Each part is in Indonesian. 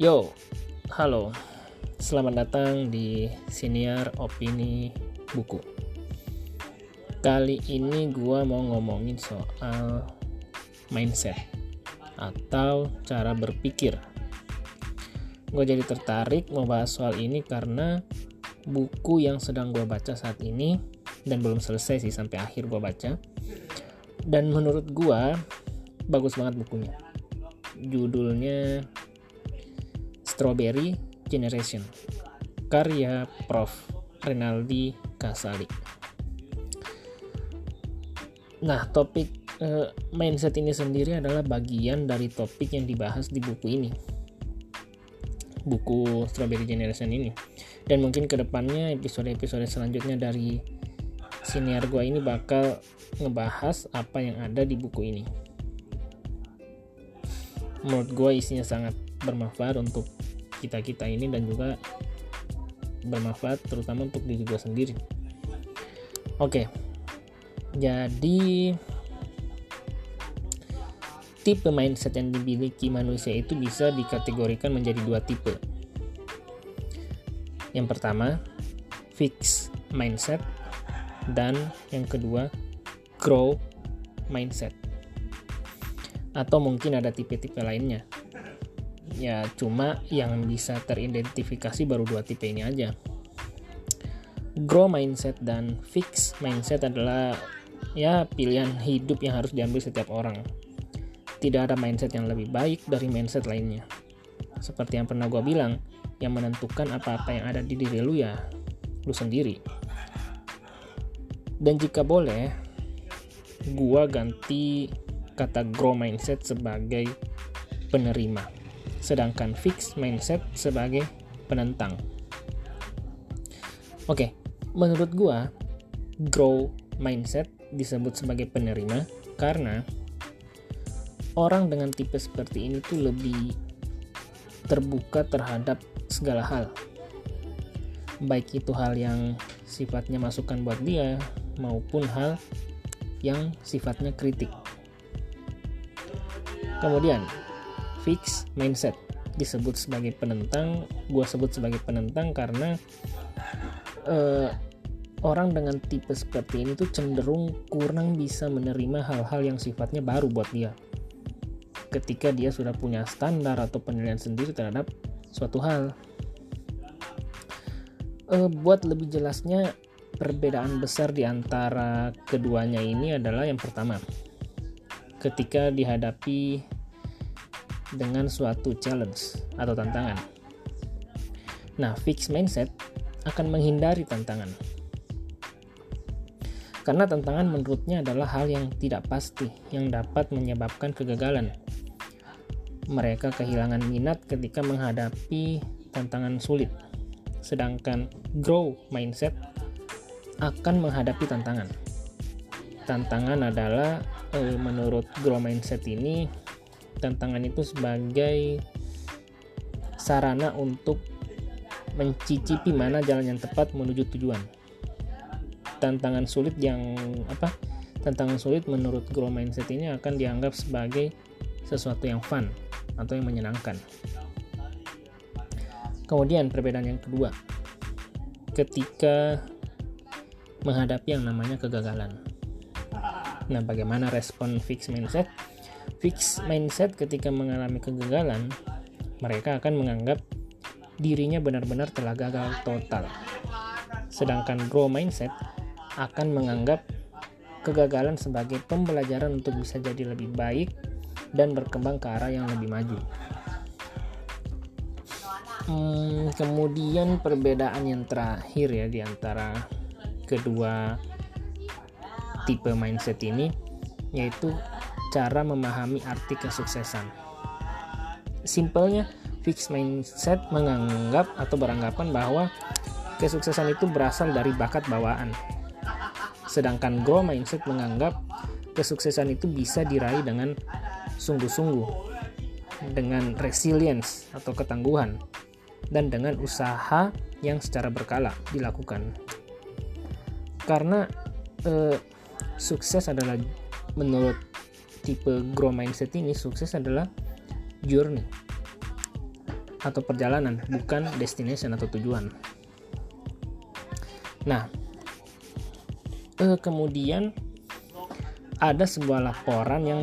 Yo, halo. Selamat datang di Senior Opini Buku. Kali ini gua mau ngomongin soal mindset atau cara berpikir. Gue jadi tertarik mau bahas soal ini karena buku yang sedang gue baca saat ini dan belum selesai sih sampai akhir gue baca. Dan menurut gue bagus banget bukunya. Judulnya Strawberry Generation karya Prof. Renaldi Kasali. Nah, topik uh, mindset ini sendiri adalah bagian dari topik yang dibahas di buku ini. Buku Strawberry Generation ini. Dan mungkin ke depannya episode-episode selanjutnya dari siniar gua ini bakal ngebahas apa yang ada di buku ini. Menurut gue isinya sangat bermanfaat untuk kita-kita ini dan juga bermanfaat terutama untuk diri gue sendiri. Oke, jadi tipe mindset yang dimiliki manusia itu bisa dikategorikan menjadi dua tipe. Yang pertama, fix mindset dan yang kedua, grow mindset. Atau mungkin ada tipe-tipe lainnya ya cuma yang bisa teridentifikasi baru dua tipe ini aja. Grow mindset dan fix mindset adalah ya pilihan hidup yang harus diambil setiap orang. Tidak ada mindset yang lebih baik dari mindset lainnya. Seperti yang pernah gue bilang yang menentukan apa-apa yang ada di diri lu ya lu sendiri. Dan jika boleh gua ganti kata grow mindset sebagai penerima sedangkan fixed mindset sebagai penentang. Oke, menurut gua grow mindset disebut sebagai penerima karena orang dengan tipe seperti ini tuh lebih terbuka terhadap segala hal. Baik itu hal yang sifatnya masukan buat dia maupun hal yang sifatnya kritik. Kemudian, fix mindset. Disebut sebagai penentang gue sebut sebagai penentang karena uh, orang dengan tipe seperti ini tuh cenderung kurang bisa menerima hal-hal yang sifatnya baru buat dia. Ketika dia sudah punya standar atau penilaian sendiri terhadap suatu hal. Uh, buat lebih jelasnya perbedaan besar di antara keduanya ini adalah yang pertama. Ketika dihadapi dengan suatu challenge atau tantangan. Nah, fixed mindset akan menghindari tantangan. Karena tantangan menurutnya adalah hal yang tidak pasti yang dapat menyebabkan kegagalan. Mereka kehilangan minat ketika menghadapi tantangan sulit. Sedangkan grow mindset akan menghadapi tantangan. Tantangan adalah eh, menurut grow mindset ini tantangan itu sebagai sarana untuk mencicipi mana jalan yang tepat menuju tujuan. Tantangan sulit yang apa? Tantangan sulit menurut grow mindset ini akan dianggap sebagai sesuatu yang fun atau yang menyenangkan. Kemudian perbedaan yang kedua, ketika menghadapi yang namanya kegagalan. Nah, bagaimana respon fixed mindset? Fix mindset ketika mengalami kegagalan, mereka akan menganggap dirinya benar-benar telah gagal total. Sedangkan grow mindset akan menganggap kegagalan sebagai pembelajaran untuk bisa jadi lebih baik dan berkembang ke arah yang lebih maju. Hmm, kemudian perbedaan yang terakhir ya di antara kedua tipe mindset ini yaitu cara memahami arti kesuksesan. Simpelnya, fixed mindset menganggap atau beranggapan bahwa kesuksesan itu berasal dari bakat bawaan. Sedangkan grow mindset menganggap kesuksesan itu bisa diraih dengan sungguh-sungguh, dengan resilience atau ketangguhan, dan dengan usaha yang secara berkala dilakukan. Karena eh, sukses adalah menurut tipe grow mindset ini sukses adalah journey atau perjalanan, bukan destination atau tujuan. Nah, eh, kemudian ada sebuah laporan yang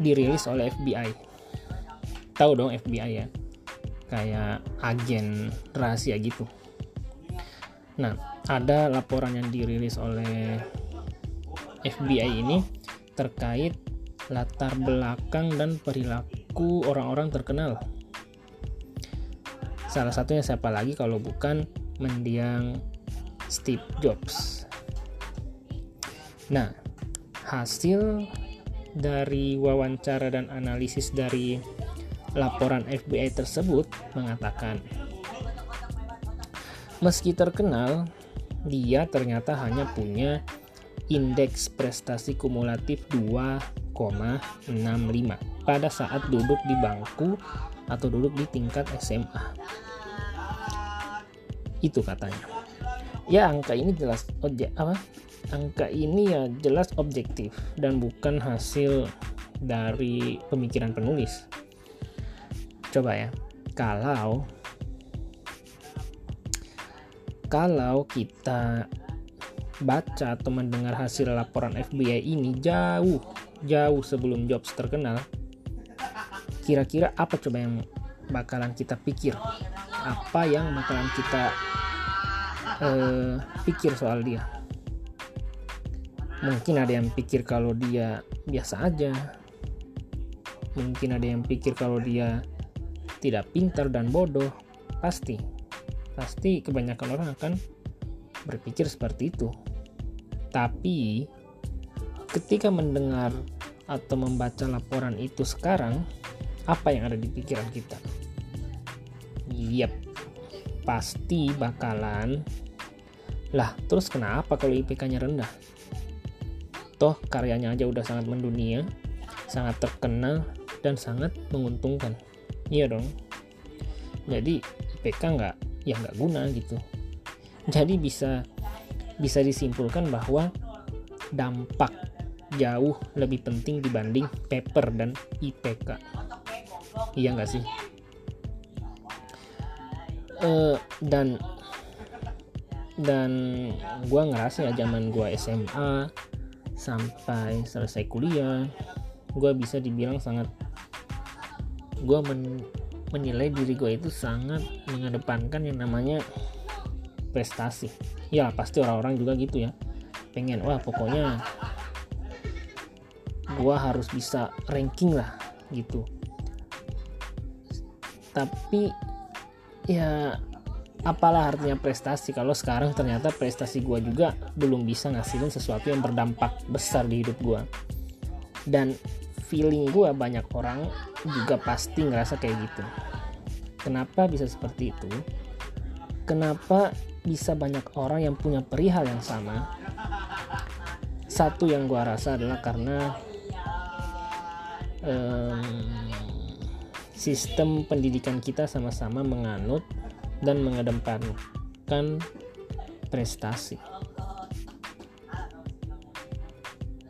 dirilis oleh FBI. Tahu dong FBI ya, kayak agen rahasia gitu. Nah, ada laporan yang dirilis oleh FBI ini terkait latar belakang dan perilaku orang-orang terkenal. Salah satunya siapa lagi kalau bukan mendiang Steve Jobs. Nah, hasil dari wawancara dan analisis dari laporan FBI tersebut mengatakan meski terkenal dia ternyata hanya punya indeks prestasi kumulatif 2,65 pada saat duduk di bangku atau duduk di tingkat SMA. Itu katanya. Ya angka ini jelas objek apa? Angka ini ya jelas objektif dan bukan hasil dari pemikiran penulis. Coba ya, kalau kalau kita baca atau mendengar hasil laporan FBI ini jauh jauh sebelum Jobs terkenal kira-kira apa coba yang bakalan kita pikir? Apa yang bakalan kita uh, pikir soal dia? Mungkin ada yang pikir kalau dia biasa aja. Mungkin ada yang pikir kalau dia tidak pintar dan bodoh. Pasti. Pasti kebanyakan orang akan berpikir seperti itu. Tapi ketika mendengar atau membaca laporan itu sekarang, apa yang ada di pikiran kita? Yep, pasti bakalan lah terus kenapa kalau IPK-nya rendah? Toh karyanya aja udah sangat mendunia, sangat terkenal dan sangat menguntungkan. Iya dong. Jadi IPK nggak ya nggak guna gitu. Jadi bisa bisa disimpulkan bahwa dampak jauh lebih penting dibanding paper dan IPK. Iya nggak sih? Uh, dan dan gue ngerasa ya zaman gue SMA sampai selesai kuliah gue bisa dibilang sangat gue men, menilai diri gue itu sangat mengedepankan yang namanya prestasi ya pasti orang-orang juga gitu ya pengen wah pokoknya gua harus bisa ranking lah gitu. Tapi ya apalah artinya prestasi. Kalau sekarang ternyata prestasi gua juga belum bisa ngasilin sesuatu yang berdampak besar di hidup gua. Dan feeling gua banyak orang juga pasti ngerasa kayak gitu. Kenapa bisa seperti itu? Kenapa bisa banyak orang yang punya perihal yang sama? Satu yang gue rasa adalah karena um, sistem pendidikan kita sama-sama menganut dan mengedepankan prestasi.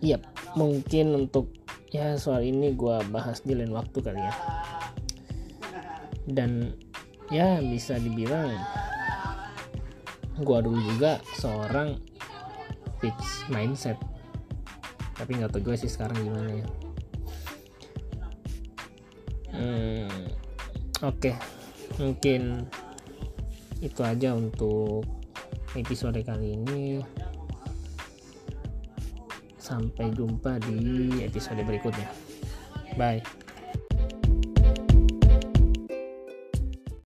Iya, mungkin untuk ya soal ini gue bahas di lain waktu kali ya. Dan ya bisa dibilang gua dulu juga seorang fix mindset tapi nggak tahu juga sih sekarang gimana ya hmm, oke. Okay. mungkin itu aja untuk episode kali ini. Sampai jumpa di episode berikutnya. Bye